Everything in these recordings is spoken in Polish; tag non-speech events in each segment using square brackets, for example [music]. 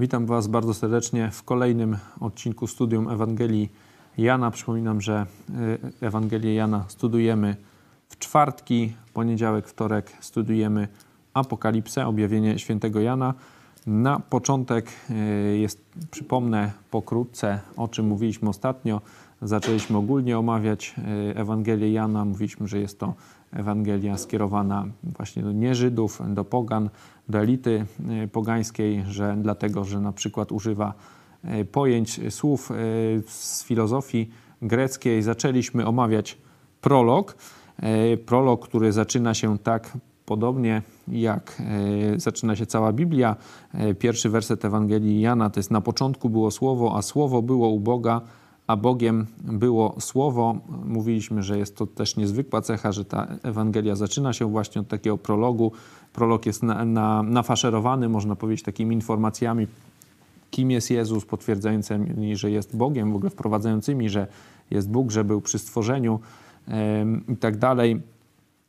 Witam Was bardzo serdecznie w kolejnym odcinku studium Ewangelii Jana. Przypominam, że y, Ewangelię Jana studujemy w czwartki, poniedziałek, wtorek studujemy Apokalipsę, objawienie świętego Jana. Na początek y, jest, przypomnę pokrótce, o czym mówiliśmy ostatnio. Zaczęliśmy ogólnie omawiać y, Ewangelię Jana. Mówiliśmy, że jest to Ewangelia skierowana właśnie do nieżydów, do pogan, do elity e, pogańskiej, że dlatego, że na przykład używa e, pojęć, słów e, z filozofii greckiej. Zaczęliśmy omawiać prolog. Prolog, który zaczyna się tak podobnie jak zaczyna się cała Biblia. Pierwszy werset Ewangelii Jana to jest na początku było słowo, a słowo było u Boga, a Bogiem było Słowo. Mówiliśmy, że jest to też niezwykła cecha, że ta Ewangelia zaczyna się właśnie od takiego prologu. Prolog jest na, na, nafaszerowany, można powiedzieć, takimi informacjami, kim jest Jezus, potwierdzającymi, że jest Bogiem, w ogóle wprowadzającymi, że jest Bóg, że był przy stworzeniu i tak dalej.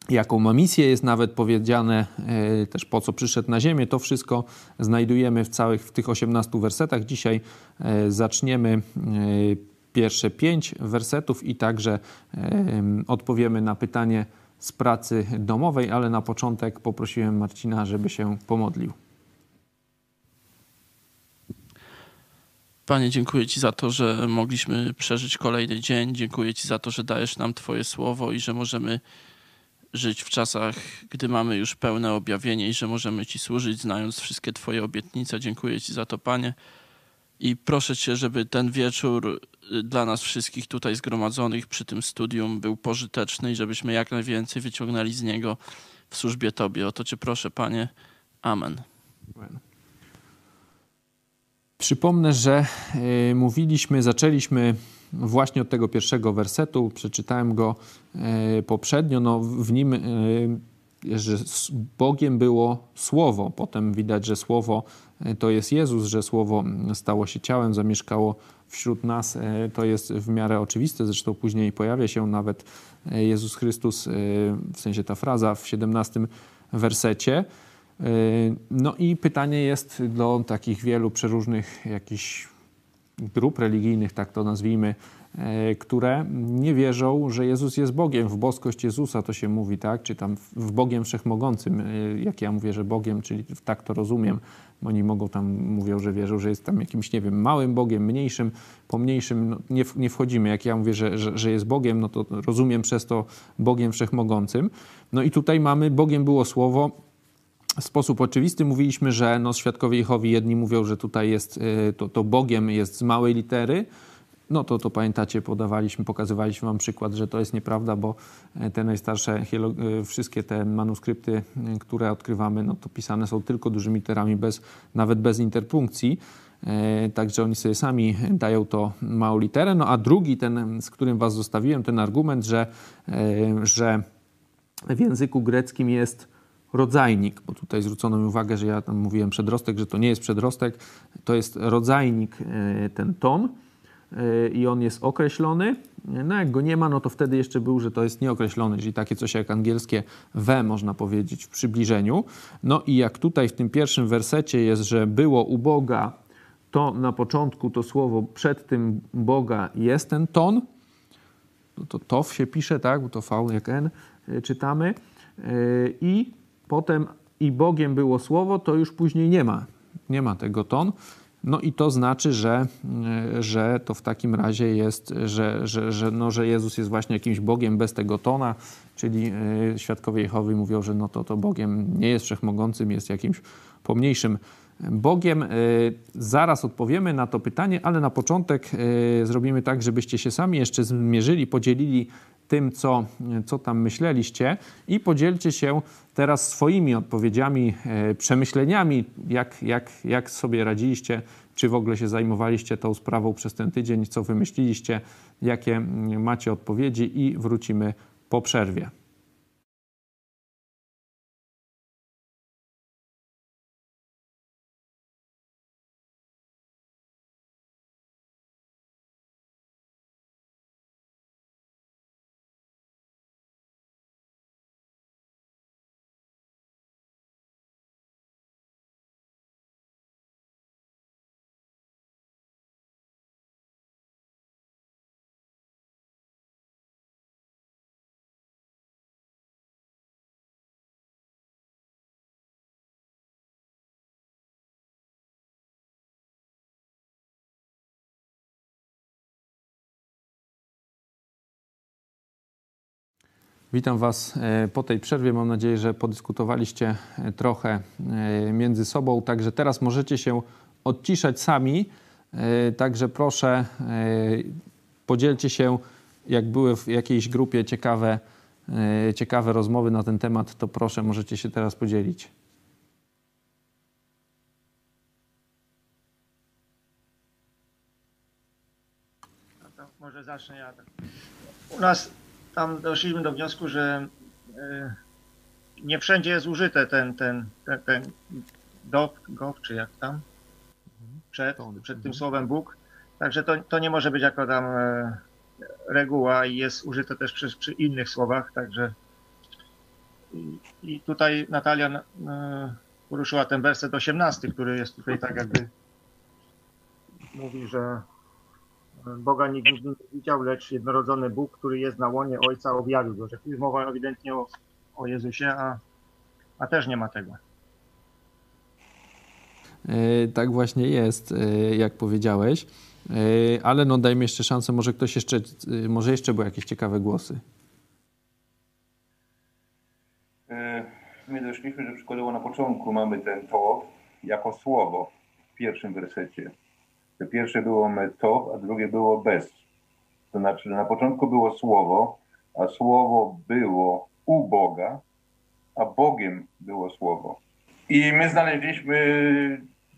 Jaką ma misję, jest nawet powiedziane e, też po co przyszedł na ziemię. To wszystko znajdujemy w całych w tych 18 wersetach. Dzisiaj e, zaczniemy e, pierwsze pięć wersetów i także odpowiemy na pytanie z pracy domowej, ale na początek poprosiłem Marcina, żeby się pomodlił. Panie, dziękuję Ci za to, że mogliśmy przeżyć kolejny dzień. Dziękuję Ci za to, że dajesz nam Twoje słowo i że możemy żyć w czasach, gdy mamy już pełne objawienie i że możemy Ci służyć, znając wszystkie Twoje obietnice. Dziękuję Ci za to, Panie. I proszę Cię, żeby ten wieczór y, dla nas wszystkich tutaj zgromadzonych przy tym studium był pożyteczny i żebyśmy jak najwięcej wyciągnęli z niego w służbie Tobie. O to Cię proszę, Panie. Amen. Przypomnę, że y, mówiliśmy, zaczęliśmy właśnie od tego pierwszego wersetu. Przeczytałem go y, poprzednio. No, w nim że Bogiem było Słowo. Potem widać, że Słowo to jest Jezus, że Słowo stało się ciałem, zamieszkało wśród nas. E, to jest w miarę oczywiste, zresztą później pojawia się nawet e, Jezus Chrystus, w sensie ta fraza w 17 wersecie. No i pytanie jest do takich wielu przeróżnych jakichś grup religijnych, tak to nazwijmy, E, które nie wierzą, że Jezus jest Bogiem. W boskość Jezusa to się mówi, tak? Czy tam w Bogiem Wszechmogącym, e, jak ja mówię, że Bogiem, czyli tak to rozumiem. Oni mogą tam, mówią, że wierzą, że jest tam jakimś, nie wiem, małym Bogiem, mniejszym, pomniejszym. No, nie, nie wchodzimy. Jak ja mówię, że, że, że jest Bogiem, no to rozumiem przez to Bogiem Wszechmogącym. No i tutaj mamy, Bogiem było Słowo, w sposób oczywisty mówiliśmy, że no, świadkowie Jehowi jedni mówią, że tutaj jest e, to, to Bogiem jest z małej litery, no to, to pamiętacie, podawaliśmy, pokazywaliśmy wam przykład, że to jest nieprawda, bo e, te najstarsze, e, wszystkie te manuskrypty, e, które odkrywamy, no to pisane są tylko dużymi literami, bez, nawet bez interpunkcji. Także oni sobie sami dają to małą literę. No a drugi, ten, z którym was zostawiłem, ten argument, że, że w języku greckim jest rodzajnik, bo tutaj zwrócono mi uwagę, że ja tam mówiłem przedrostek, że to nie jest przedrostek, to jest rodzajnik, ten ton i on jest określony. No jak go nie ma, no to wtedy jeszcze był, że to jest nieokreślony, czyli takie coś jak angielskie we, można powiedzieć, w przybliżeniu. No i jak tutaj w tym pierwszym wersecie jest, że było u Boga, to na początku to słowo przed tym Boga jest ten ton, no to to się pisze, tak, bo to V jak N e, czytamy. E, I potem i Bogiem było słowo, to już później nie ma, nie ma tego ton. No i to znaczy, że, że to w takim razie jest, że, że, że, no, że Jezus jest właśnie jakimś Bogiem bez tego tona, czyli e, świadkowie Jehowy mówią, że no to, to Bogiem nie jest wszechmogącym, jest jakimś pomniejszym Bogiem. E, zaraz odpowiemy na to pytanie, ale na początek e, zrobimy tak, żebyście się sami jeszcze zmierzyli, podzielili tym, co, co tam myśleliście i podzielcie się teraz swoimi odpowiedziami, e, przemyśleniami, jak, jak, jak sobie radziliście, czy w ogóle się zajmowaliście tą sprawą przez ten tydzień, co wymyśliliście, jakie macie odpowiedzi i wrócimy po przerwie. Witam Was e, po tej przerwie. Mam nadzieję, że podyskutowaliście e, trochę e, między sobą. Także teraz możecie się odciszać sami. Także proszę, podzielcie się, jak były w jakiejś grupie ciekawe, ciekawe rozmowy na ten temat, to proszę, możecie się teraz podzielić. Może zacznę ja. U nas tam doszliśmy do wniosku, że e, nie wszędzie jest użyte ten, ten, ten, ten dok, gok, czy jak tam, przed, przed tym słowem Bóg. Także to, to nie może być jako tam e, reguła i jest użyte też przy, przy innych słowach, także i, i tutaj Natalia e, poruszyła ten werset 18, który jest tutaj tak jakby mówi, że Boga nikt nigdy nie widział, lecz jednorodzony Bóg, który jest na łonie Ojca, objawił go. Że tu jest mowa ewidentnie o, o Jezusie, a, a też nie ma tego. E, tak właśnie jest, e, jak powiedziałeś. E, ale no dajmy jeszcze szansę, może ktoś jeszcze, może jeszcze były jakieś ciekawe głosy. My doszliśmy, że przykładowo na początku mamy ten to jako słowo w pierwszym wersecie. To pierwsze było metop, a drugie było bez. To znaczy, na początku było słowo, a słowo było u Boga, a Bogiem było słowo. I my znaleźliśmy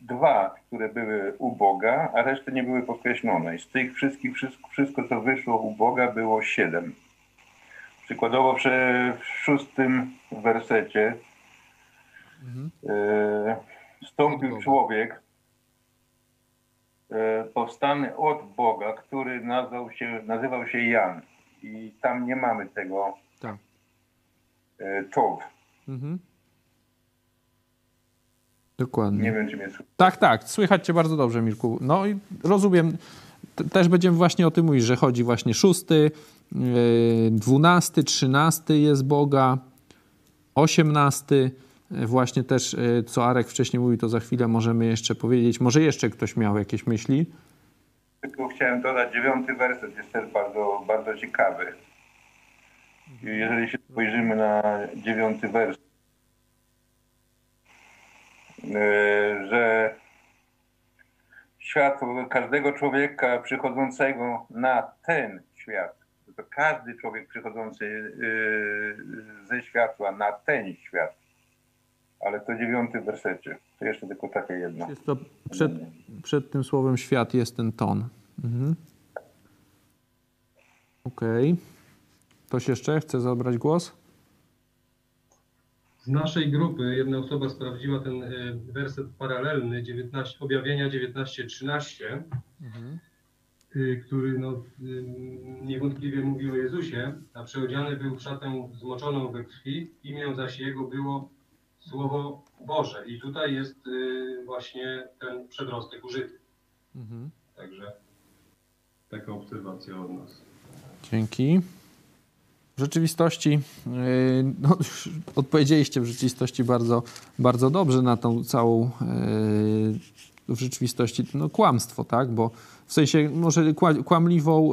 dwa, które były u Boga, a reszty nie były podkreślone. I z tych wszystkich, wszystko, wszystko co wyszło u Boga, było siedem. Przykładowo w szóstym wersecie mhm. e, stąpił człowiek powstany od Boga, który nazwał się, nazywał się Jan. I tam nie mamy tego tak. E, czołg. Mhm. Dokładnie. Nie wiem, czy mnie słychać. Tak, tak. Słychać cię bardzo dobrze, Mirku. No i rozumiem. Też będziemy właśnie o tym mówić, że chodzi właśnie szósty, e, dwunasty, trzynasty jest Boga, osiemnasty Właśnie też, e, co Arek wcześniej mówił, to za chwilę możemy jeszcze powiedzieć. Może jeszcze ktoś miał jakieś myśli? Tylko chciałem dodać, dziewiąty werset jest też bardzo, bardzo ciekawy. Jeżeli się spojrzymy na dziewiąty werset, e, że światło każdego człowieka przychodzącego na ten świat, to każdy człowiek przychodzący e, ze światła na ten świat ale to dziewiąty wersecie. To jeszcze tylko takie jedno. Jest to przed, przed tym słowem świat jest ten ton. Mhm. Okej. Okay. Ktoś jeszcze chce zabrać głos? Z naszej grupy jedna osoba sprawdziła ten e, werset paralelny 19, objawienia 19-13, mhm. E, który no, e, niewątpliwie mówił o Jezusie, a przeodziany był w szatę zmoczoną we krwi, imię zaś jego było Słowo Boże. I tutaj jest y, właśnie ten przedrostek użyty. Mhm. Także taka obserwacja od nas. Dzięki. W rzeczywistości, y, no, [laughs] odpowiedzieliście w rzeczywistości bardzo, bardzo dobrze na tą całą y, w rzeczywistości no, kłamstwo, tak? Bo w sensie może kłamliwą,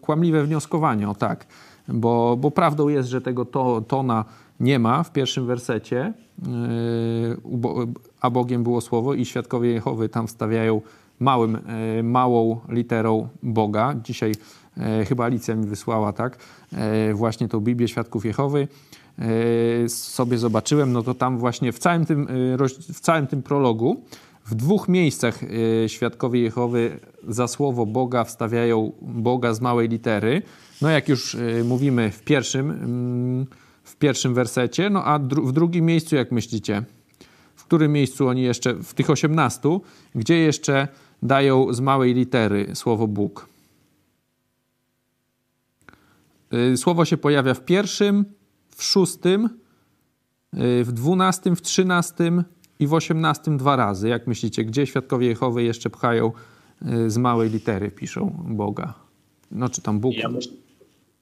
kłamliwe wnioskowanie, o tak. Bo, bo prawdą jest, że tego to, tona nie ma w pierwszym wersecie, yy, a Bogiem było słowo i świadkowie Jehowy tam wstawiają małym, yy, małą literą Boga. Dzisiaj yy, chyba Alicja mi wysłała, tak, właśnie tą Biblię Świadków Jehowy. Sobie zobaczyłem, no to tam właśnie w całym tym, w całym tym prologu w dwóch miejscach świadkowie Jehowy za słowo Boga wstawiają Boga z małej litery. No jak już mówimy w pierwszym mm, pierwszym wersecie, no a dru w drugim miejscu, jak myślicie? W którym miejscu oni jeszcze, w tych osiemnastu, gdzie jeszcze dają z małej litery słowo Bóg? Y, słowo się pojawia w pierwszym, w szóstym, y, w dwunastym, w trzynastym i w osiemnastym dwa razy. Jak myślicie, gdzie świadkowie Jehowy jeszcze pchają y, z małej litery, piszą Boga? No czy tam Bóg? Ja myślę,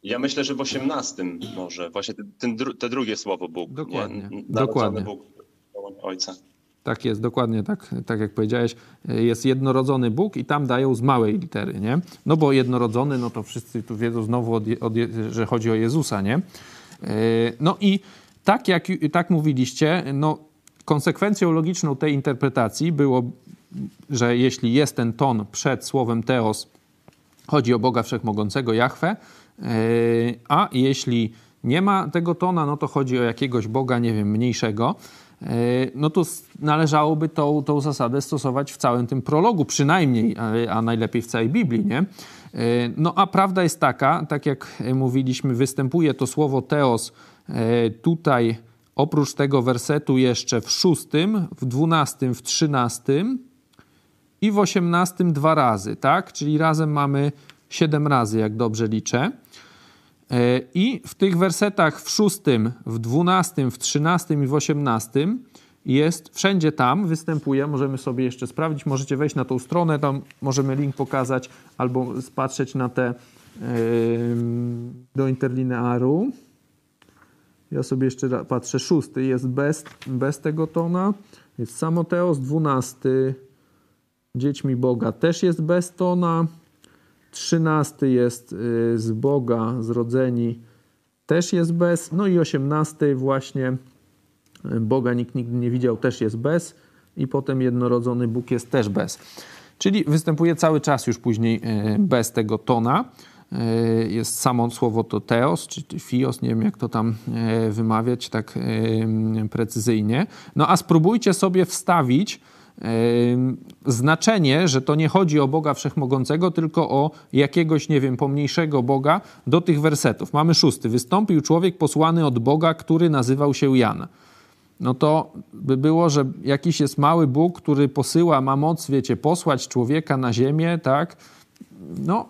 ja myślę, że w osiemnastym może, właśnie ten, te drugie słowo Bóg. Dokładnie. Nie? Dokładnie. Bóg Ojca. Tak jest, dokładnie tak, tak jak powiedziałeś. Jest jednorodzony Bóg i tam dają z małej litery, nie? No bo jednorodzony, no to wszyscy tu wiedzą znowu, od, od, że chodzi o Jezusa, nie? No i tak jak tak mówiliście, no konsekwencją logiczną tej interpretacji było, że jeśli jest ten ton przed słowem teos, chodzi o Boga Wszechmogącego, Jahwe, a jeśli nie ma tego tona, no to chodzi o jakiegoś Boga, nie wiem, mniejszego, no to należałoby tą, tą zasadę stosować w całym tym prologu, przynajmniej, a najlepiej w całej Biblii, nie? No a prawda jest taka, tak jak mówiliśmy, występuje to słowo teos tutaj oprócz tego wersetu jeszcze w szóstym, w dwunastym, w trzynastym i w osiemnastym dwa razy, tak? Czyli razem mamy siedem razy, jak dobrze liczę. E, I w tych wersetach w szóstym, w dwunastym, w trzynastym i w osiemnastym jest, wszędzie tam występuje, możemy sobie jeszcze sprawdzić, możecie wejść na tą stronę, tam możemy link pokazać albo spatrzeć na te do interlinearu. Ja sobie jeszcze patrzę, szósty jest bez, bez tego tona, jest samoteos, dwunasty dziećmi Boga też jest bez tona, trzynasty jest y, z Boga zrodzeni, też jest bez, no i osiemnasty właśnie y, Boga nikt nigdy nie widział, też jest bez i potem jednorodzony Bóg jest też bez. Czyli występuje cały czas już później y, bez tego tona. Jest samo słowo to teos, czy fios, nie wiem jak to tam wymawiać tak precyzyjnie. No a spróbujcie sobie wstawić znaczenie, że to nie chodzi o Boga Wszechmogącego, tylko o jakiegoś, nie wiem, pomniejszego Boga do tych wersetów. Mamy szósty. Wystąpił człowiek posłany od Boga, który nazywał się Jan. No to by było, że jakiś jest mały Bóg, który posyła, ma moc, wiecie, posłać człowieka na ziemię, tak? No,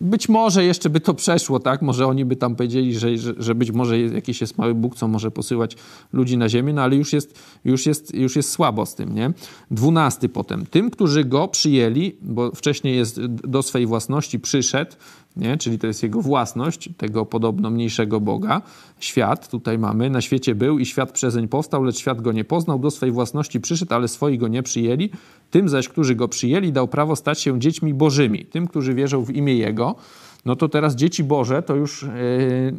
być może jeszcze by to przeszło, tak? Może oni by tam powiedzieli, że, że, że, być może jakiś jest mały Bóg, co może posyłać ludzi na ziemię, no ale już jest, już jest, już jest słabo z tym, nie? Dwunasty potem. Tym, którzy go przyjęli, bo wcześniej jest do swej własności przyszedł, nie? czyli to jest jego własność, tego podobno mniejszego Boga. Świat, tutaj mamy, na świecie był i świat przezeń powstał, lecz świat go nie poznał, do swej własności przyszedł, ale swoi go nie przyjęli. Tym zaś, którzy go przyjęli, dał prawo stać się dziećmi bożymi. Tym, którzy wierzą w imię Jego, no to teraz dzieci Boże to już... Yy,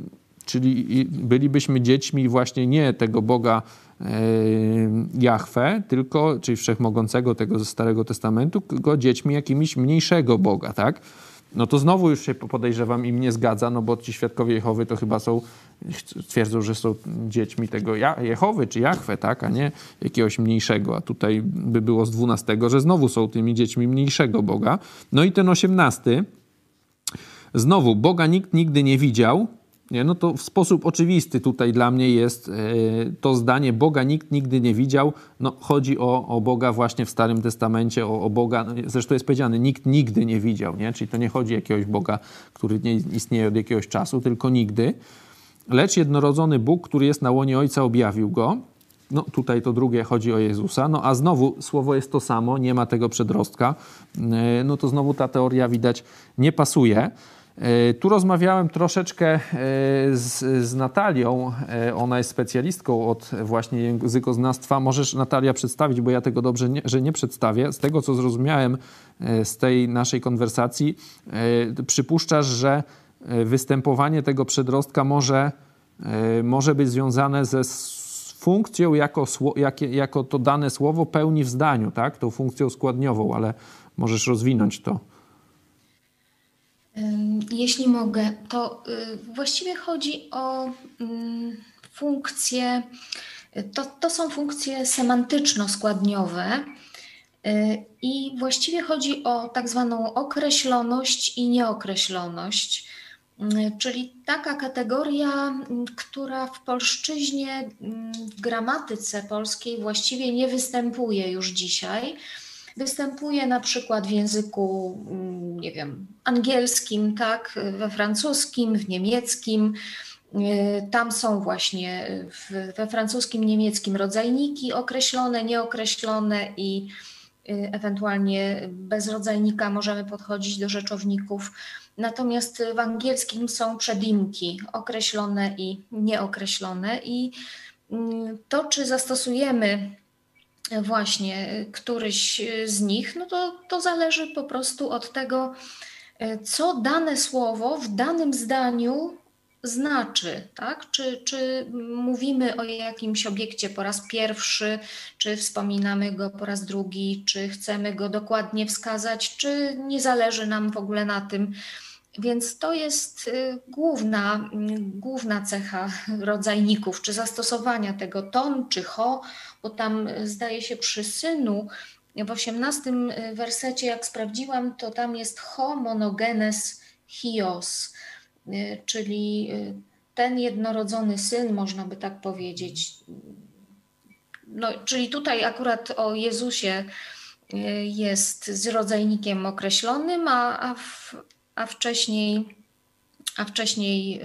czyli bylibyśmy dziećmi właśnie nie tego Boga yy, Jahwe, tylko, czyli Wszechmogącego tego ze Starego Testamentu, tylko dziećmi jakimiś mniejszego Boga, tak? No to znowu już się podejrzewam im nie zgadza, no bo ci świadkowie Jehowy to chyba są, twierdzą, że są dziećmi tego Jehowy czy Jachwę, tak, a nie jakiegoś mniejszego, a tutaj by było z dwunastego, że znowu są tymi dziećmi mniejszego Boga. No i ten osiemnasty, znowu, Boga nikt nigdy nie widział, nie? No to w sposób oczywisty tutaj dla mnie jest e, to zdanie Boga nikt nigdy nie widział. No, chodzi o, o Boga właśnie w Starym Testamencie, o, o Boga, zresztą jest powiedziane, nikt nigdy nie widział, nie? czyli to nie chodzi o jakiegoś Boga, który nie istnieje od jakiegoś czasu, tylko nigdy. Lecz jednorodzony Bóg, który jest na łonie Ojca, objawił go. No tutaj to drugie chodzi o Jezusa. No a znowu słowo jest to samo, nie ma tego przedrostka. E, no to znowu ta teoria widać nie pasuje. E, tu rozmawiałem troszeczkę e, z, z, Natalią. E, ona jest specjalistką od właśnie językoznawstwa. Możesz, Natalia, przedstawić, bo ja tego dobrze nie, że nie przedstawię. Z tego, co zrozumiałem z tej naszej konwersacji, przypuszczasz, że występowanie tego przedrostka może, może być związane ze funkcją, jako, jako to dane słowo pełni w zdaniu, tak? tą funkcją składniową, ale możesz rozwinąć to. Jeśli mogę, to y, właściwie chodzi o funkcje, to, to są funkcje semantyczno-składniowe y, i właściwie chodzi o tak zwaną określoność i nieokreśloność, czyli taka kategoria, która w polszczyźnie, w gramatyce polskiej właściwie nie występuje już dzisiaj Występuje na przykład w języku, mm, nie wiem, angielskim, tak, we francuskim, w niemieckim. Y, tam są właśnie we francuskim, niemieckim rodzajniki określone, nieokreślone i y, ewentualnie bez rodzajnika możemy podchodzić do rzeczowników. Natomiast w angielskim są przedimki określone i nieokreślone i mm, to, czy zastosujemy właśnie któryś z nich, no to, to zależy po prostu od tego, co dane słowo w danym zdaniu znaczy, tak? Czy, czy mówimy o jakimś obiekcie po raz pierwszy, czy wspominamy go po raz drugi, czy chcemy go dokładnie wskazać, czy nie zależy nam w ogóle na tym. Więc to jest y, główna, główna cecha rodzajników, czy zastosowania tego ton, czy ho, bo tam y, zdaje się przy synu, w osiemnastym y, wersecie, jak sprawdziłam, to tam jest ho monogenes hios Y, czyli y, ten jednorodzony syn, można by tak powiedzieć. No, czyli tutaj akurat o Jezusie y, jest z rodzajnikiem określonym, a, a, w, a wcześniej a wcześniej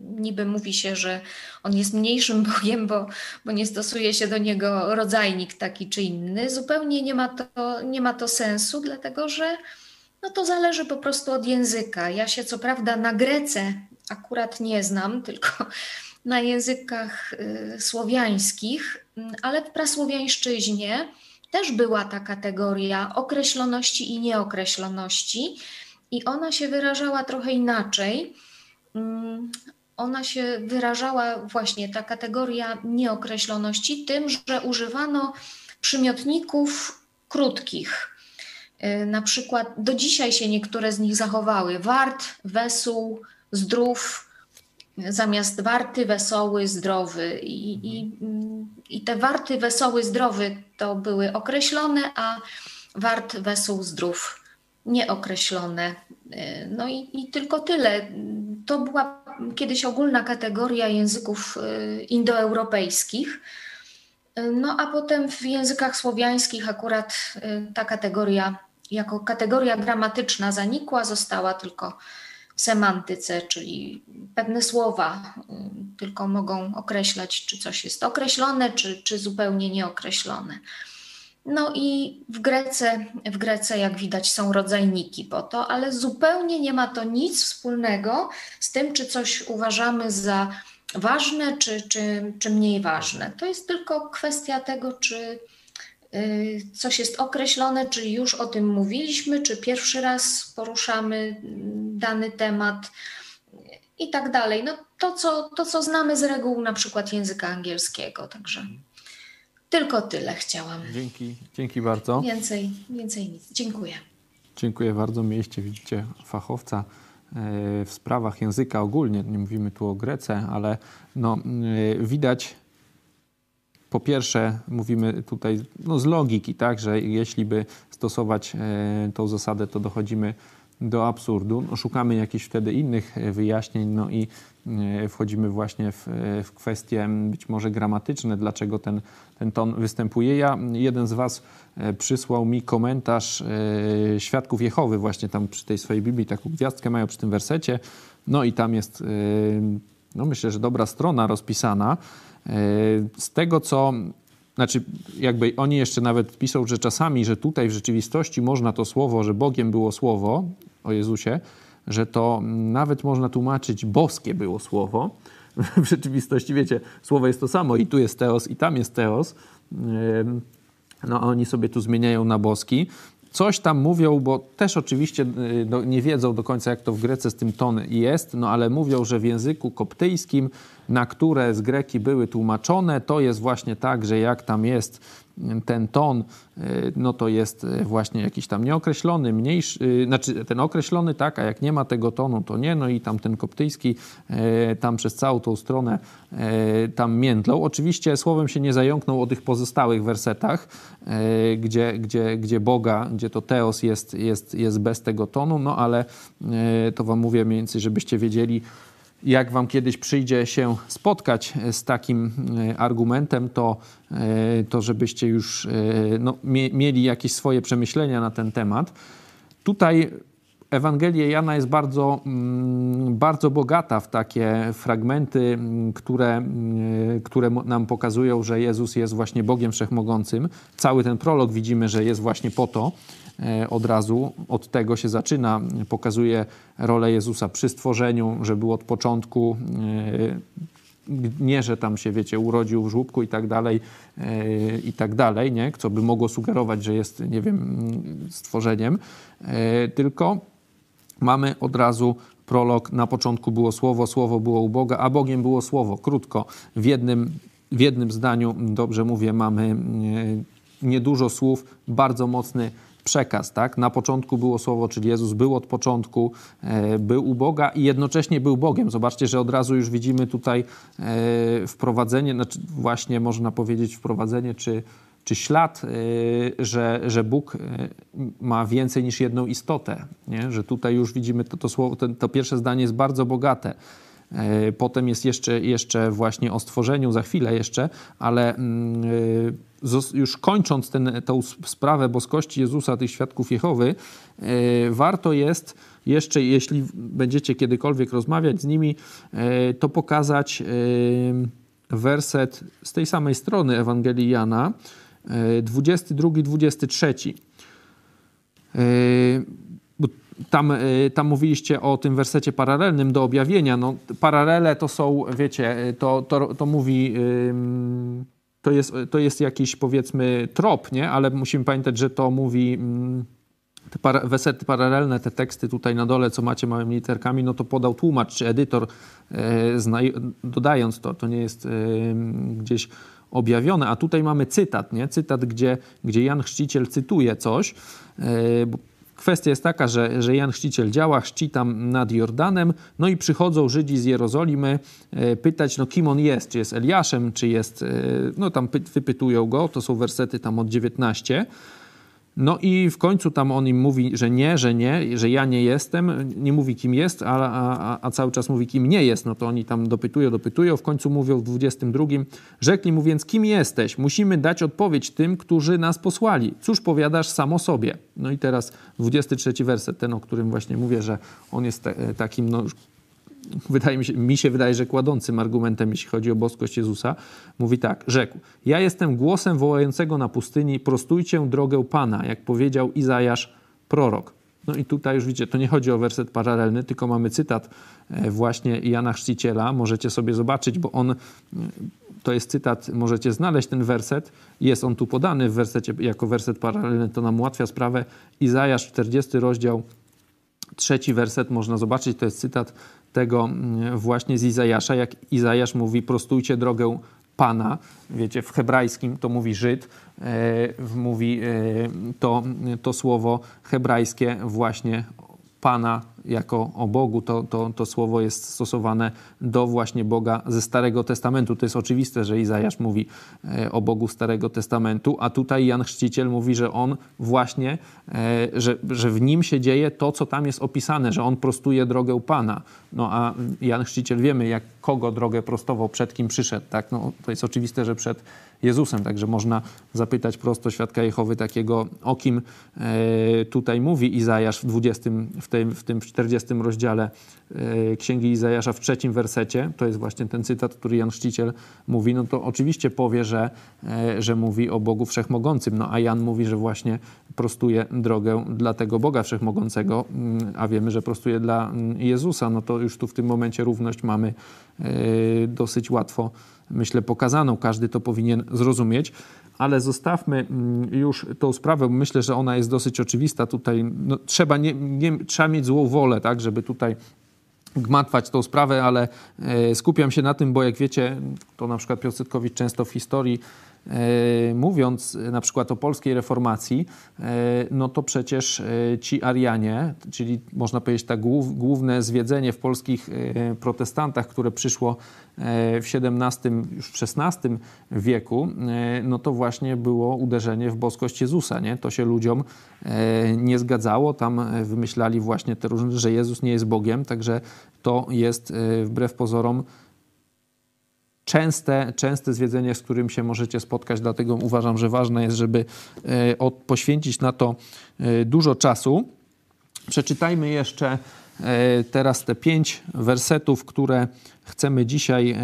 niby mówi się, że on jest mniejszym [laughs] Bogiem, bo, bo nie stosuje się do niego rodzajnik taki czy inny. Zupełnie nie ma to, nie ma to sensu, dlatego że no to zależy po prostu od języka. Ja się co prawda na Grece akurat nie znam, tylko [laughs] na językach y, słowiańskich, mm, ale w prasłowiańszczyźnie też była ta kategoria określoności i nieokreśloności i ona się wyrażała trochę inaczej. Mm, ona się wyrażała właśnie, ta kategoria nieokreśloności, tym, że używano przymiotników krótkich, Y, na przykład do dzisiaj się niektóre z nich zachowały. Wart, wesół, zdrów, zamiast warty, wesoły, zdrowy. I, i, I te warty, wesoły, zdrowy to były określone, a wart, wesół, zdrów nieokreślone. Y, no i, i tylko tyle. To była kiedyś ogólna kategoria języków y, indoeuropejskich. No a potem w językach słowiańskich akurat ta kategoria jako kategoria gramatyczna zanikła, została tylko w semantyce, czyli pewne słowa tylko mogą określać, czy coś jest określone, czy, czy zupełnie nieokreślone. No i w Grece, w Grece, jak widać, są rodzajniki po to, ale zupełnie nie ma to nic wspólnego z tym, czy coś uważamy za ważne, czy, czy, czy mniej ważne. To jest tylko kwestia tego, czy Y, coś jest określone, czyli już o tym mówiliśmy, czy pierwszy raz poruszamy mm, dany temat i tak dalej. No to, co, to, co znamy z reguł na przykład języka angielskiego, także tylko tyle chciałam. Dzięki, dzięki bardzo. Więcej, więcej nic. Dziękuję. Dziękuję bardzo. Mieliście, widzicie, fachowca e, w sprawach języka ogólnie. Nie mówimy tu o Grece, ale no, e, widać po pierwsze, mówimy tutaj no, z logiki, tak, że jeśli by stosować e, tą zasadę, to dochodzimy do absurdu. No, szukamy jakichś wtedy innych e, wyjaśnień, no i e, wchodzimy właśnie w, w kwestie być może gramatyczne, dlaczego ten, ten ton występuje. Ja, jeden z Was przysłał mi komentarz Świadków Jehowy, właśnie tam przy tej swojej Biblii, taką gwiazdkę mają przy tym wersecie. No i tam jest, no myślę, że dobra strona rozpisana. Z tego, co znaczy, jakby oni jeszcze nawet piszą, że czasami, że tutaj w rzeczywistości można to słowo, że Bogiem było słowo o Jezusie, że to nawet można tłumaczyć boskie było słowo. [laughs] W rzeczywistości, wiecie, słowo jest to samo i tu jest teos, i tam jest teos. No, oni sobie tu zmieniają na boski coś tam mówią, bo też oczywiście y, nie wiedzą do końca, jak to w Grece z tym ton jest, no ale mówią, że w języku koptyjskim, na które z greki były tłumaczone, to jest właśnie tak, że jak tam jest ten ton, y, no to jest y, właśnie jakiś tam nieokreślony, mniejszy, y, znaczy ten określony, tak, a jak nie ma tego tonu, to nie, no i tam ten koptyjski, tam przez całą tą stronę tam międlą. Oczywiście słowem się nie zająknął o tych pozostałych wersetach, gdzie, gdzie, gdzie Boga, gdzie to teos jest, jest, jest bez tego tonu, no ale to wam mówię mniej więcej, żebyście wiedzieli, jak Wam kiedyś przyjdzie się spotkać z takim e, argumentem, to, e, to żebyście już e, no, mieli jakieś swoje przemyślenia na ten temat. Tutaj Ewangelia Jana jest bardzo, mm, bardzo bogata w takie fragmenty, które, które nam pokazują, że Jezus jest właśnie Bogiem Wszechmogącym. Cały ten prolog widzimy, że jest właśnie po to, E, od razu. Od tego się zaczyna, pokazuje rolę Jezusa przy stworzeniu, że był od początku, nie, że tam się, wiecie, urodził w żłóbku i tak dalej, i tak dalej, nie? co by mogło sugerować, że jest, nie wiem, stworzeniem, tylko mamy od razu prolog, na początku było słowo, słowo było u Boga, a Bogiem było słowo. Krótko, w jednym, w jednym zdaniu, dobrze mówię, mamy niedużo słów, bardzo mocny przekaz, tak? Na początku było słowo, czyli Jezus był od początku, e, był u Boga i jednocześnie był Bogiem. Zobaczcie, że od razu już widzimy tutaj e, wprowadzenie, znaczy właśnie można powiedzieć wprowadzenie, czy, czy ślad, e, że, że Bóg ma więcej niż jedną istotę, nie? że tutaj już widzimy to, to słowo, to, to pierwsze zdanie jest bardzo bogate. Potem jest jeszcze, jeszcze właśnie o stworzeniu, za chwilę jeszcze, ale mm, już kończąc tę sprawę boskości Jezusa, tych świadków Jehowy, e, warto jest jeszcze, jeśli będziecie kiedykolwiek rozmawiać z nimi, e, to pokazać e, werset z tej samej strony Ewangelii Jana, 22-23. Tam, tam mówiliście o tym wersecie paralelnym do objawienia. No, paralele to są, wiecie, to, to, to mówi to jest, to jest jakiś powiedzmy trop, nie? ale musimy pamiętać, że to mówi mm, te para, wesety paralelne, te teksty tutaj na dole, co macie małymi literkami, no to podał tłumacz czy edytor, e, dodając to, to nie jest e, gdzieś objawione, a tutaj mamy cytat, nie? cytat, gdzie, gdzie Jan Chrzciciel cytuje coś, e, Kwestia jest taka, że, że Jan Chrzciciel działa, chrzci tam nad Jordanem, no i przychodzą Żydzi z Jerozolimy e, pytać, no kim on jest, czy jest Eliaszem, czy jest, e, no tam wypytują go, to są wersety tam od 19. No i w końcu tam on im mówi, że nie, że nie, że ja nie jestem, nie mówi kim jest, a, a, a cały czas mówi kim nie jest. No to oni tam dopytują, dopytują, w końcu mówią w 22. Rzekli mu więc, kim jesteś? Musimy dać odpowiedź tym, którzy nas posłali. Cóż powiadasz sam o sobie? No i teraz 23 werset, ten, o którym właśnie mówię, że on jest takim no, wydaje mi się, mi się wydaje, że kładącym argumentem, jeśli chodzi o boskość Jezusa, mówi tak, rzekł, ja jestem głosem wołającego na pustyni, prostujcie drogę Pana, jak powiedział Izajasz, prorok. No i tutaj już widzicie, to nie chodzi o werset paralelny, tylko mamy cytat e, właśnie Jana Chrzciciela. Możecie sobie zobaczyć, bo on, e, to jest cytat, możecie znaleźć ten werset. Jest on tu podany w wersecie jako werset paralelny, to nam ułatwia sprawę. Izajasz, 40 rozdział, trzeci werset można zobaczyć, to jest cytat tego mm, właśnie z Izajasza, jak Izajasz mówi, prostujcie drogę Pana, wiecie, w hebrajskim to mówi Żyd, e, mówi e, to, to słowo hebrajskie właśnie Pana jako o Bogu, to, to, to słowo jest stosowane do właśnie Boga ze Starego Testamentu. To jest oczywiste, że Izajasz mówi e, o Bogu Starego Testamentu, a tutaj Jan Chrzciciel mówi, że on właśnie, e, że, że w nim się dzieje to, co tam jest opisane, że on prostuje drogę Pana. No a Jan Chrzciciel wiemy, jak kogo drogę prostował, przed kim przyszedł. Tak? No, to jest oczywiste, że przed Jezusem, także można zapytać prosto świadka Jehowy takiego, o kim e, tutaj mówi Izajasz w 20, w tym, w tym 40 rozdziale e, Księgi Izajasza w trzecim wersecie, to jest właśnie ten cytat, który Jan Chrzciciel mówi, no to oczywiście powie, że, e, że mówi o Bogu Wszechmogącym, no a Jan mówi, że właśnie prostuje drogę dla tego Boga Wszechmogącego, mm, a wiemy, że prostuje dla mm, Jezusa, no to już tu w tym momencie równość mamy e, dosyć łatwo, myślę, pokazaną. Każdy to powinien zrozumieć ale zostawmy mm, już tą sprawę, bo myślę, że ona jest dosyć oczywista. Tutaj no, trzeba, nie, nie, trzeba mieć złą wolę, tak, żeby tutaj gmatwać tą sprawę, ale e, skupiam się na tym, bo jak wiecie, to na przykład Piotr Sytkowicz często w historii mówiąc na przykład o polskiej reformacji, e, no to przecież e, ci Arianie, czyli można powiedzieć tak główne zwiedzenie w polskich protestantach, które przyszło w XVII, już w XVI wieku, no to właśnie było uderzenie w boskość Jezusa. Nie? To się ludziom nie zgadzało. Tam wymyślali właśnie te różne, że Jezus nie jest Bogiem, także to jest wbrew pozorom częste, częste zwiedzenie, z którym się możecie spotkać, dlatego uważam, że ważne jest, żeby e, poświęcić na to e, dużo czasu. Przeczytajmy jeszcze e, teraz te pięć wersetów, które chcemy dzisiaj,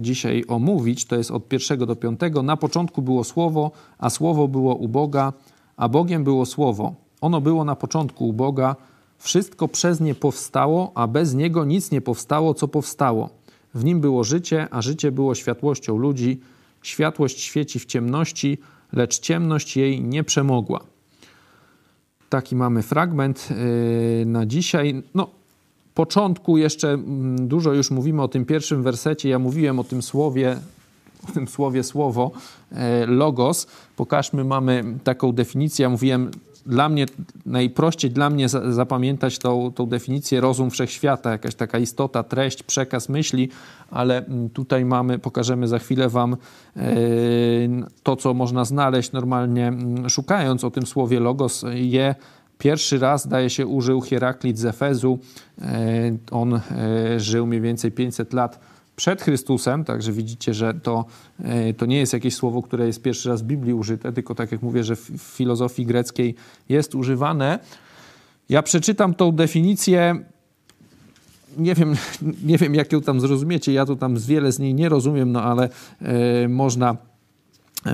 dzisiaj omówić. To jest od pierwszego do piątego. Na początku było Słowo, a Słowo było u Boga, a Bogiem było Słowo. Ono było na początku u Boga. Wszystko przez nie powstało, a bez niego nic nie powstało, co powstało. W nim było życie, a życie było światłością ludzi. Światłość świeci w ciemności, lecz ciemność jej nie przemogła. Taki mamy fragment yy, na dzisiaj. No, początku jeszcze mm, dużo już mówimy o tym pierwszym wersecie. Ja mówiłem o tym słowie, o tym słowie słowo, e, logos. Pokażmy, mamy taką definicję. Ja mówiłem, dla mnie, najprościej dla mnie zapamiętać tą, tą definicję rozum wszechświata, jakaś taka istota, treść, przekaz myśli, ale mm, tutaj mamy, pokażemy za chwilę Wam e, to, co można znaleźć normalnie, mm, szukając o tym słowie logos, je Pierwszy raz, daje się, użył Hieraklit z Efezu. E, on e, żył mniej więcej 500 lat przed Chrystusem, także widzicie, że to, e, to nie jest jakieś słowo, które jest pierwszy raz w Biblii użyte, tylko tak jak mówię, że w filozofii greckiej jest używane. Ja przeczytam tą definicję. Nie wiem, [laughs] nie wiem, jak ją tam zrozumiecie. Ja to tam wiele z niej nie rozumiem, no ale można,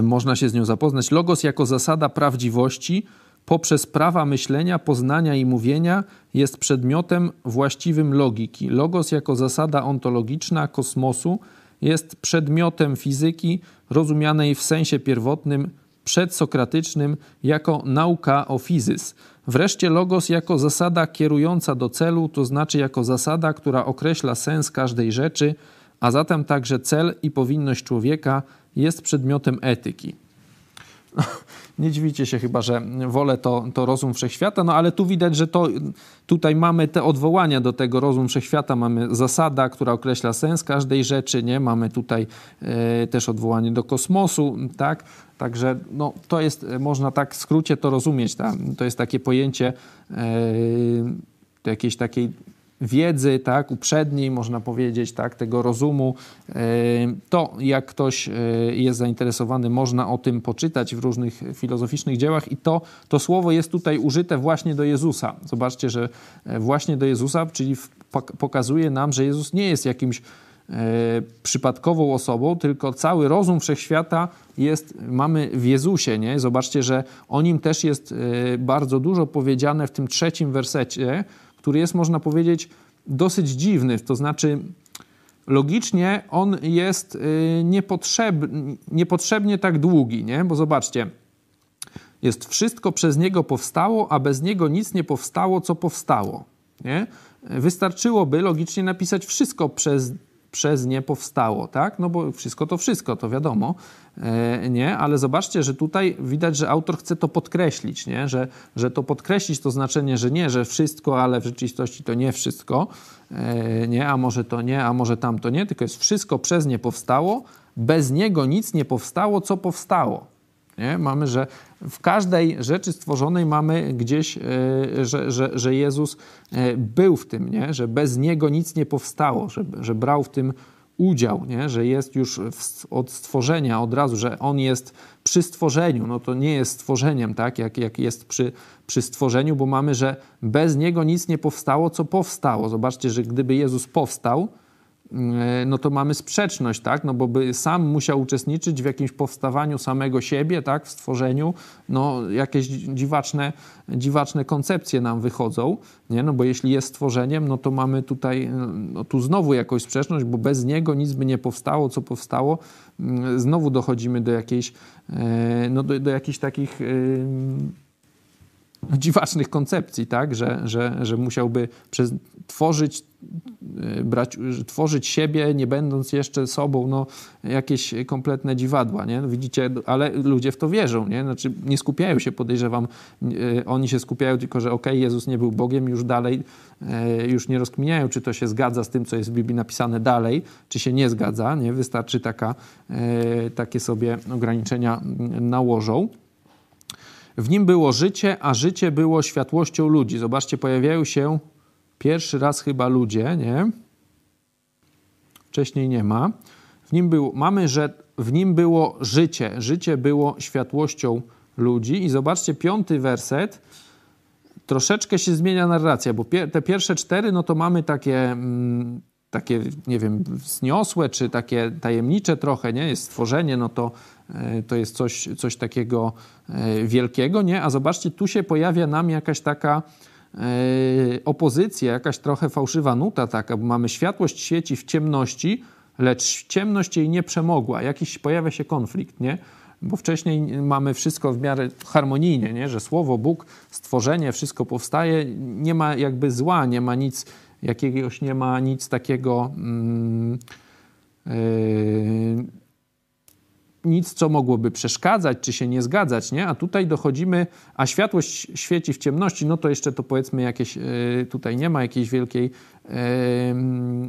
można się z nią zapoznać. Logos jako zasada prawdziwości, poprzez prawa myślenia, poznania i mówienia jest przedmiotem właściwym logiki. Logos jako zasada ontologiczna kosmosu jest przedmiotem fizyki rozumianej w sensie pierwotnym, przedsokratycznym jako nauka o fizys. Wreszcie logos jako zasada kierująca do celu, to znaczy jako zasada, która określa sens każdej rzeczy, a zatem także cel i powinność człowieka jest przedmiotem etyki. [laughs] Nie dziwicie się chyba, że wolę to, to rozum wszechświata, no ale tu widać, że to tutaj mamy te odwołania do tego rozum wszechświata, mamy zasada, która określa sens każdej rzeczy, nie? Mamy tutaj e, też odwołanie do kosmosu, tak? Także no, to jest, można tak w skrócie to rozumieć, tak? to jest takie pojęcie e, jakiejś takiej wiedzy, tak, uprzedniej, można powiedzieć, tak, tego rozumu. E, to, jak ktoś e, jest zainteresowany, można o tym poczytać w różnych filozoficznych dziełach i to, to słowo jest tutaj użyte właśnie do Jezusa. Zobaczcie, że e, właśnie do Jezusa, czyli pokazuje nam, że Jezus nie jest jakimś przypadkową osobą, tylko cały rozum wszechświata jest, mamy w Jezusie. Nie? Zobaczcie, że o nim też jest bardzo dużo powiedziane w tym trzecim wersecie, który jest, można powiedzieć, dosyć dziwny. To znaczy, logicznie on jest y, niepotrzebnie tak długi, nie? bo zobaczcie, jest wszystko przez niego powstało, a bez niego nic nie powstało, co powstało. Nie? Wystarczyłoby logicznie napisać wszystko przez przez nie powstało, tak? No bo wszystko to wszystko, to wiadomo, e, nie? Ale zobaczcie, że tutaj widać, że autor chce to podkreślić, nie? Że, że to podkreślić to znaczenie, że nie, że wszystko, ale w rzeczywistości to nie wszystko, e, nie? A może to nie, a może tamto nie, tylko jest wszystko przez nie powstało, bez niego nic nie powstało, co powstało. Nie? Mamy, że w każdej rzeczy stworzonej mamy gdzieś, e, że, że, że Jezus e, był w tym, nie? że bez Niego nic nie powstało, że, że brał w tym udział, nie? że jest już w, od stworzenia od razu, że On jest przy stworzeniu. No to nie jest stworzeniem, tak? jak, jak jest przy, przy stworzeniu, bo mamy, że bez Niego nic nie powstało, co powstało. Zobaczcie, że gdyby Jezus powstał, no to mamy sprzeczność, tak? No bo by sam musiał uczestniczyć w jakimś powstawaniu samego siebie, tak? W stworzeniu, no jakieś dziwaczne, dziwaczne koncepcje nam wychodzą, nie? No bo jeśli jest stworzeniem, no to mamy tutaj, no tu znowu jakąś sprzeczność, bo bez niego nic by nie powstało, co powstało. Mm, znowu dochodzimy do jakiejś, e, no do, do jakichś takich dziwacznych koncepcji, tak? że, że, że musiałby przez, tworzyć, e, brać, tworzyć siebie, nie będąc jeszcze sobą, no, jakieś kompletne dziwadła, nie? No, widzicie, ale ludzie w to wierzą, nie? Znaczy nie skupiają się, podejrzewam, e, oni się skupiają tylko, że okej, okay, Jezus nie był Bogiem, już dalej, już nie rozkminiają, czy to się zgadza z tym, co jest w Biblii napisane dalej, czy się nie zgadza, nie? Wystarczy taka, takie sobie ograniczenia nałożą. W nim było życie, a życie było światłością ludzi. Zobaczcie, pojawiają się pierwszy raz chyba ludzie, nie? Wcześniej nie ma. W nim było, mamy, że w nim było życie. Życie było światłością ludzi. I zobaczcie, piąty werset. Troszeczkę się zmienia narracja, bo te pierwsze cztery, no to mamy takie, mm, takie, nie wiem, wzniosłe, czy takie tajemnicze trochę, nie? Jest stworzenie, no to E, to jest coś, coś takiego e, wielkiego, nie? A zobaczcie, tu się pojawia nam jakaś taka opozycja, jakaś trochę fałszywa nuta taka, bo mamy światłość świeci w ciemności, lecz ciemność jej nie przemogła. Jakiś pojawia się konflikt, nie? Bo wcześniej mamy wszystko w miarę harmonijnie, nie? że słowo, Bóg, stworzenie, wszystko powstaje, nie ma jakby zła, nie ma nic jakiegoś, nie ma nic takiego. Mm, yy, nic, co mogłoby przeszkadzać, czy się nie zgadzać, nie? A tutaj dochodzimy, a światłość świeci w ciemności, no to jeszcze to powiedzmy jakieś, yy, tutaj nie ma jakiejś wielkiej,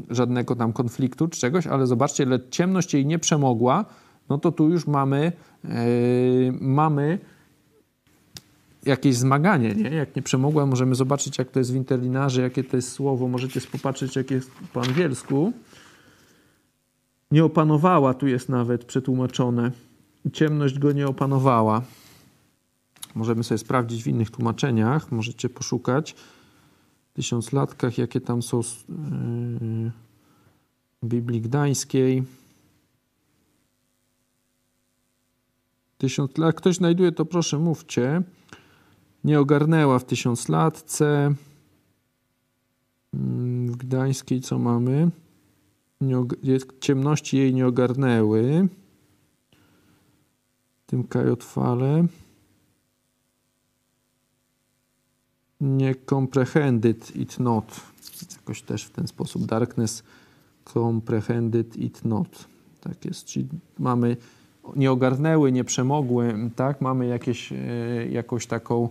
żadnego tam konfliktu czy czegoś, ale zobaczcie, lecz ciemność jej nie przemogła, no to tu już mamy, yy, mamy jakieś zmaganie, nie? Jak nie przemogła, możemy zobaczyć, jak to jest w interlinarze, jakie to jest słowo, możecie popatrzeć, jak jest po angielsku. Nie opanowała, tu jest nawet przetłumaczone. Ciemność go nie opanowała. Możemy sobie sprawdzić w innych tłumaczeniach, możecie poszukać w tysiąclatkach, jakie tam są yy, Biblii Gdańskiej. Tysiąc lat. Ktoś znajduje to, proszę mówcie. Nie ogarnęła w tysiąclatce. Mm, w Gdańskiej co mamy? Ciemności jej nie ogarnęły. Tym kajotwale. Nie comprehended it not. Jakoś też w ten sposób. Darkness comprehended it not. Tak jest. Czyli mamy nie ogarnęły, nie przemogły, tak? Mamy jakieś, e, jakąś taką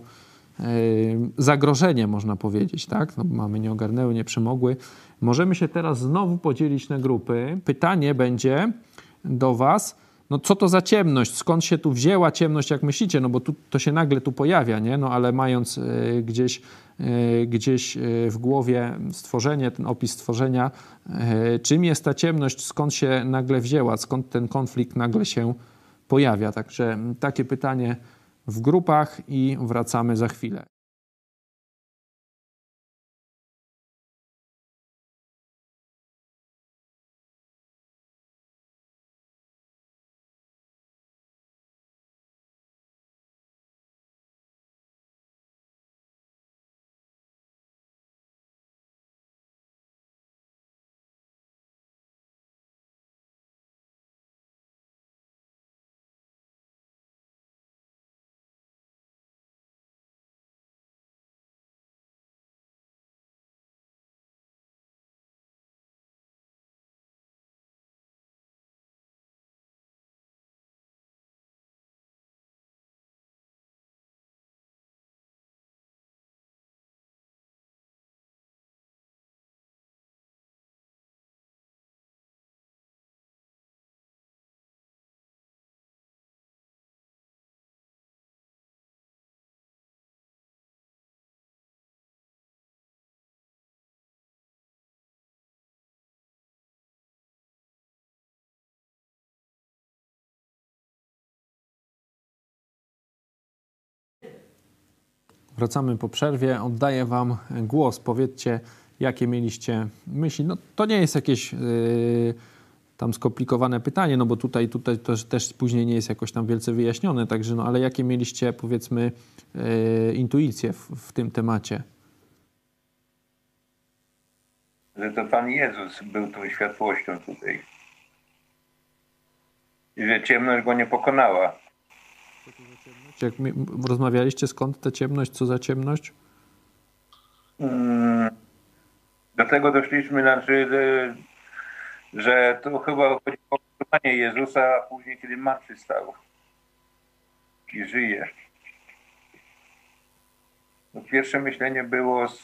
zagrożenie, można powiedzieć, tak? No, mamy nie ogarnęły, nie przemogły. Możemy się teraz znowu podzielić na grupy. Pytanie będzie do Was, no co to za ciemność? Skąd się tu wzięła ciemność, jak myślicie? No bo tu, to się nagle tu pojawia, nie? No ale mając y, gdzieś, y, gdzieś y, w głowie stworzenie, ten opis stworzenia, czym jest ta ciemność, skąd się nagle wzięła, skąd ten konflikt nagle się pojawia? Także takie pytanie w grupach i wracamy za chwilę. Wracamy po przerwie. Oddaję Wam głos. Powiedzcie, jakie mieliście myśli. No, to nie jest jakieś yy, tam skomplikowane pytanie, no bo tutaj, tutaj też, też później nie jest jakoś tam wielce wyjaśnione, także no, ale jakie mieliście, powiedzmy, yy, intuicje w, w tym temacie? Że to Pan Jezus był tą światłością tutaj. I że ciemność go nie pokonała. Jak rozmawialiście, skąd ta ciemność, co za ciemność? Hmm. Do tego doszliśmy, znaczy, że to chyba chodzi o utrzymanie Jezusa, a później, kiedy martwy stał i żyje. No, pierwsze myślenie było z,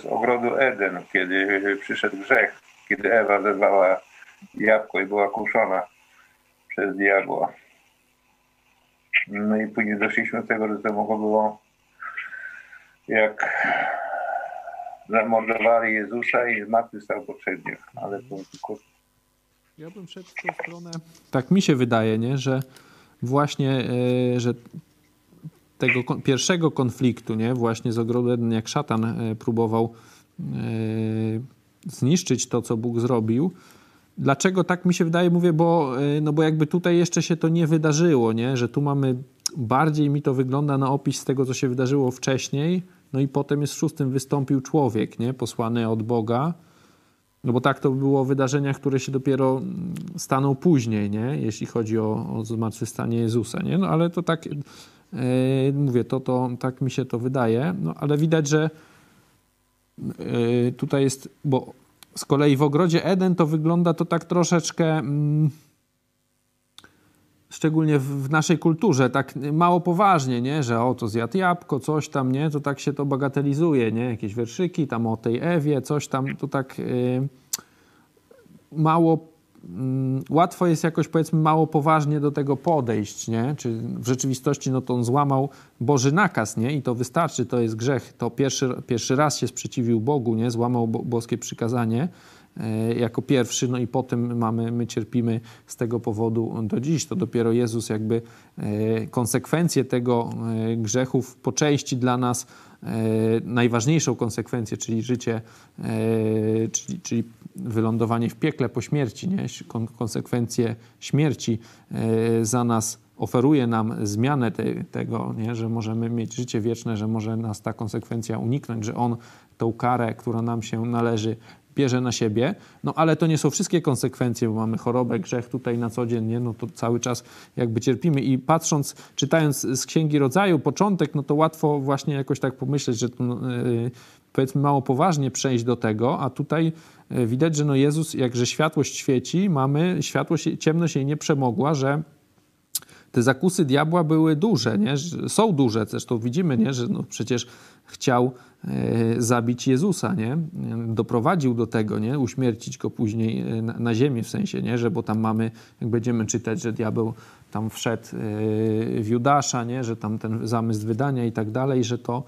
z ogrodu Eden, kiedy przyszedł grzech, kiedy Ewa zerwała jabłko i była kuszona przez diabła. No i później doszliśmy do tego, że to mogło było jak zamordowali Jezusa i zmartwychwstał po trzech. Ale to tylko... Ja bym szedł w tę stronę, tak mi się wydaje, nie? że właśnie, yy, że tego kon pierwszego konfliktu, nie? właśnie z ogrodu Eden, jak szatan yy, próbował yy, zniszczyć to, co Bóg zrobił, Dlaczego tak mi się wydaje? Mówię, bo, y, no bo jakby tutaj jeszcze się to nie wydarzyło, nie? że tu mamy bardziej mi to wygląda na opis tego, co się wydarzyło wcześniej, no i potem jest szóstym wystąpił człowiek, nie? posłany od Boga. No bo tak to było w wydarzeniach, które się dopiero mm, staną później, nie? jeśli chodzi o, o zmartwychwstanie Jezusa. Nie? No ale to tak, yy, mówię, to, to tak mi się to wydaje, no ale widać, że yy, tutaj jest, bo z kolei w ogrodzie Eden to wygląda to tak troszeczkę... Yy, szczególnie w naszej kulturze, tak mało poważnie, nie? że o, to zjadł jabłko, coś tam, nie? to tak się to bagatelizuje, nie? jakieś wierszyki tam o tej Ewie, coś tam, to tak yy, mało, łatwo jest jakoś powiedzmy mało poważnie do tego podejść, nie? czy w rzeczywistości no to on złamał Boży nakaz nie? i to wystarczy, to jest grzech, to pierwszy, pierwszy raz się sprzeciwił Bogu, nie? złamał bo, boskie przykazanie, E, jako pierwszy, no i potem mamy, my cierpimy z tego powodu do dziś. To dopiero Jezus jakby e, konsekwencje tego e, grzechów po części dla nas najważniejszą konsekwencję, czyli życie, czyli, czyli wylądowanie w piekle po śmierci, nie? konsekwencje śmierci za nas oferuje nam zmianę te, tego, nie? że możemy mieć życie wieczne, że może nas ta konsekwencja uniknąć, że On tą karę, która nam się należy, bierze na siebie, no ale to nie są wszystkie konsekwencje, bo mamy chorobę, grzech tutaj na co dzień, nie? no to cały czas jakby cierpimy. I patrząc, czytając z Księgi Rodzaju początek, no to łatwo właśnie jakoś tak pomyśleć, że to, yy, powiedzmy mało poważnie przejść do tego, a tutaj yy, widać, że no Jezus, jakże światłość świeci, mamy, światłość, ciemność jej nie przemogła, że te zakusy diabła były duże, nie? są duże, zresztą widzimy, nie? że no przecież chciał e, zabić Jezusa, nie? doprowadził do tego, nie? uśmiercić go później e, na, na ziemię w sensie, nie? że bo tam mamy, jak będziemy czytać, że diabeł tam wszedł e, w Judasza, nie? że tam ten zamysł wydania i tak dalej, że to,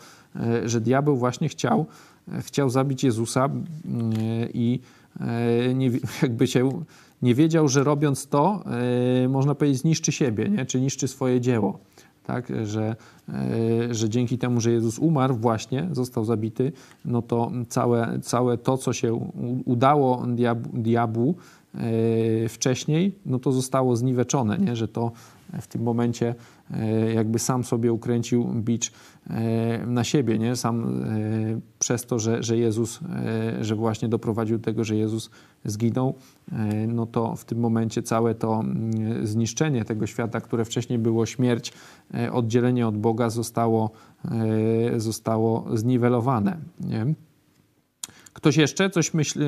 że diabeł właśnie chciał, chciał zabić Jezusa i nie, [laughs] jakby się nie wiedział, że robiąc to, można powiedzieć, zniszczy siebie, nie? czy niszczy swoje dzieło tak, że, e, że dzięki temu, że Jezus umarł właśnie, został zabity, no to całe, całe to, co się udało diabłu e, wcześniej, no to zostało zniweczone, nie? że to w tym momencie e, jakby sam sobie ukręcił bicz na siebie, nie? Sam przez to, że, że Jezus, że właśnie doprowadził do tego, że Jezus zginął, no to w tym momencie całe to mm, zniszczenie tego świata, które wcześniej było śmierć, oddzielenie od Boga zostało, zostało zniwelowane, nie? Ktoś jeszcze coś myśli,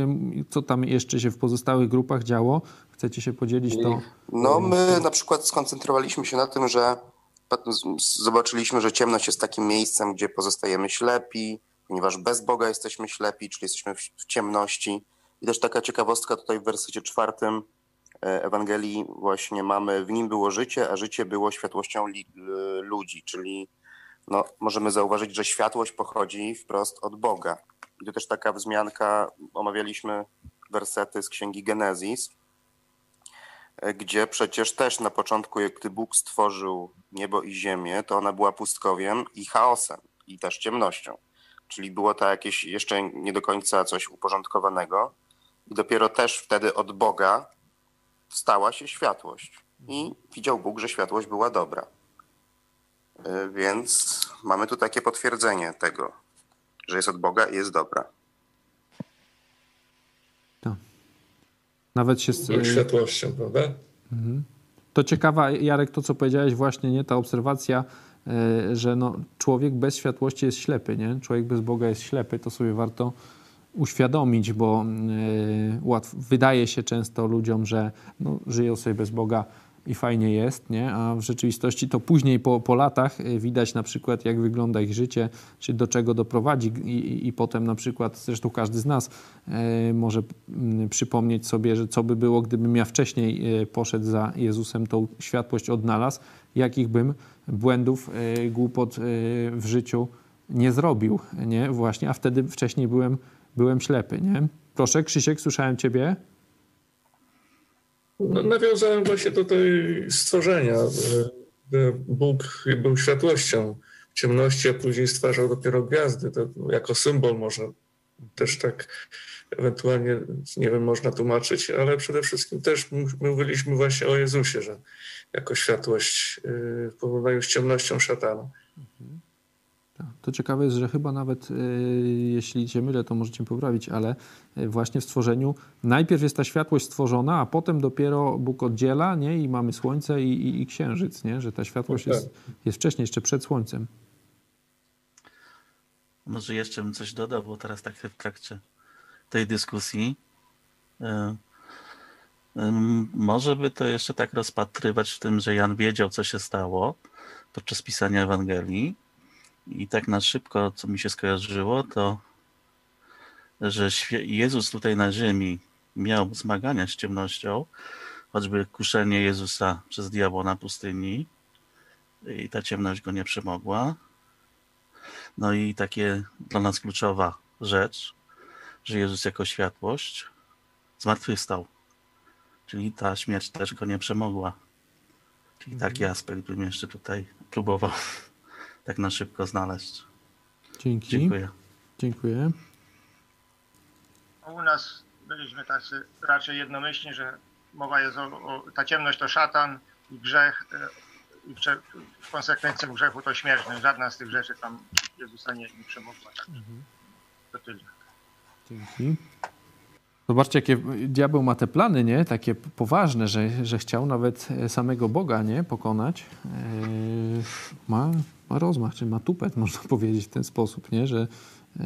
co tam jeszcze się w pozostałych grupach działo? Chcecie się podzielić to? No, my na przykład skoncentrowaliśmy się na tym, że zobaczyliśmy, że ciemność jest takim miejscem, gdzie pozostajemy ślepi, ponieważ bez Boga jesteśmy ślepi, czyli jesteśmy w ciemności. I też taka ciekawostka tutaj w wersecie czwartym e, Ewangelii właśnie mamy, w nim było życie, a życie było światłością ludzi, czyli no, możemy zauważyć, że światłość pochodzi wprost od Boga. I to też taka wzmianka, omawialiśmy wersety z księgi Genezis, gdzie przecież też na początku, gdy Bóg stworzył niebo i ziemię, to ona była pustkowiem i chaosem, i też ciemnością. Czyli było to jakieś jeszcze nie do końca coś uporządkowanego. I dopiero też wtedy od Boga stała się światłość. I widział Bóg, że światłość była dobra. Y, więc mamy tu takie potwierdzenie tego, że jest od Boga i jest dobra. Nawet się... Z światłością, prawda? Mhm. To ciekawa, Jarek, to co powiedziałeś właśnie, nie? Ta obserwacja, y, że no, człowiek bez światłości jest ślepy, nie? Człowiek bez Boga jest ślepy, to sobie warto uświadomić, bo y, łatwo, wydaje się często ludziom, że no, żyją sobie bez Boga i fajnie jest, nie? a w rzeczywistości to później po, po latach y, widać na przykład jak wygląda ich życie, czy do czego doprowadzi i, i potem na przykład, zresztą każdy z nas e, może m, przypomnieć sobie, że co by było, gdybym ja wcześniej e, poszedł za Jezusem, tą światłość odnalazł, jakich bym błędów, e, głupot w życiu nie zrobił, nie? Właśnie, a wtedy wcześniej byłem, byłem ślepy, nie? Proszę, Krzysiek, słyszałem ciebie. No, nawiązałem właśnie do tej stworzenia. Bóg był światłością w ciemności, a później stwarzał dopiero gwiazdy. To jako symbol może też tak ewentualnie, nie wiem, można tłumaczyć, ale przede wszystkim też mówiliśmy właśnie o Jezusie, że jako światłość y, w porównaniu z ciemnością szatana. Tak. To to ciekawe jest, że chyba nawet, jeśli się mylę, to możecie poprawić, ale właśnie w stworzeniu najpierw jest ta światłość stworzona, a potem dopiero Bóg oddziela nie? i mamy słońce i, i, i księżyc, nie? że ta światłość okay. jest, jest wcześniej, jeszcze przed słońcem. Może jeszcze bym coś dodał, bo teraz tak w trakcie tej dyskusji może by to jeszcze tak rozpatrywać w tym, że Jan wiedział, co się stało podczas pisania Ewangelii. I tak na szybko, co mi się skojarzyło, to że Jezus tutaj na ziemi miał zmagania z ciemnością, choćby kuszenie Jezusa przez diabła na pustyni i ta ciemność go nie przemogła. No i takie dla nas kluczowa rzecz, że Jezus jako światłość zmartwychwstał. Czyli ta śmierć też go nie przemogła. Czyli mhm. taki aspekt bym jeszcze tutaj próbował tak na szybko znaleźć. Dzięki. Dziękuję. Dziękuję. U nas byliśmy tacy raczej jednomyślni, że mowa jest o, o ta ciemność to szatan i grzech e, i w konsekwencji grzechu to śmierć. No żadna z tych rzeczy tam Jezusa nie, nie przemogła. Tak. Mhm. To tyle. Dzięki. Zobaczcie, jakie diabeł ma te plany, nie? Takie poważne, że, że chciał nawet samego Boga, nie? Pokonać. Ma, ma rozmach, czy ma tupet, [laughs] można powiedzieć w ten sposób, nie? Że e,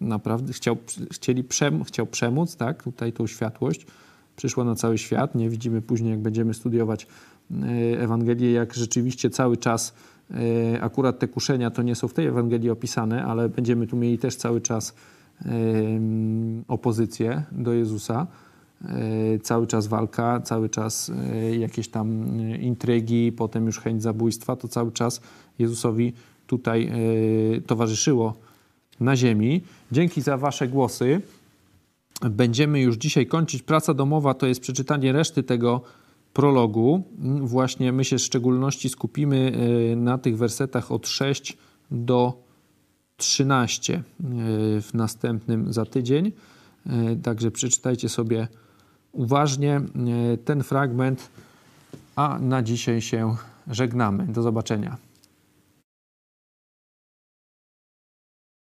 naprawdę chciał, chcieli przem, chciał przemóc, tak? Tutaj tą światłość przyszła na cały świat. Nie widzimy później, jak będziemy studiować e, Ewangelię, jak rzeczywiście cały czas e, akurat te kuszenia to nie są w tej Ewangelii opisane, ale będziemy tu mieli też cały czas opozycję do Jezusa. E, cały czas walka, cały czas e, jakieś tam e, intrygi, potem już chęć zabójstwa, to cały czas Jezusowi tutaj towarzyszyło na ziemi. Dzięki za Wasze głosy. Będziemy już dzisiaj kończyć. Praca domowa to jest przeczytanie reszty tego prologu. Właśnie my się w szczególności skupimy na tych wersetach od 6 do 13 e, w następnym za tydzień. E, także przeczytajcie sobie uważnie e, ten fragment, a na dzisiaj się żegnamy. Do zobaczenia.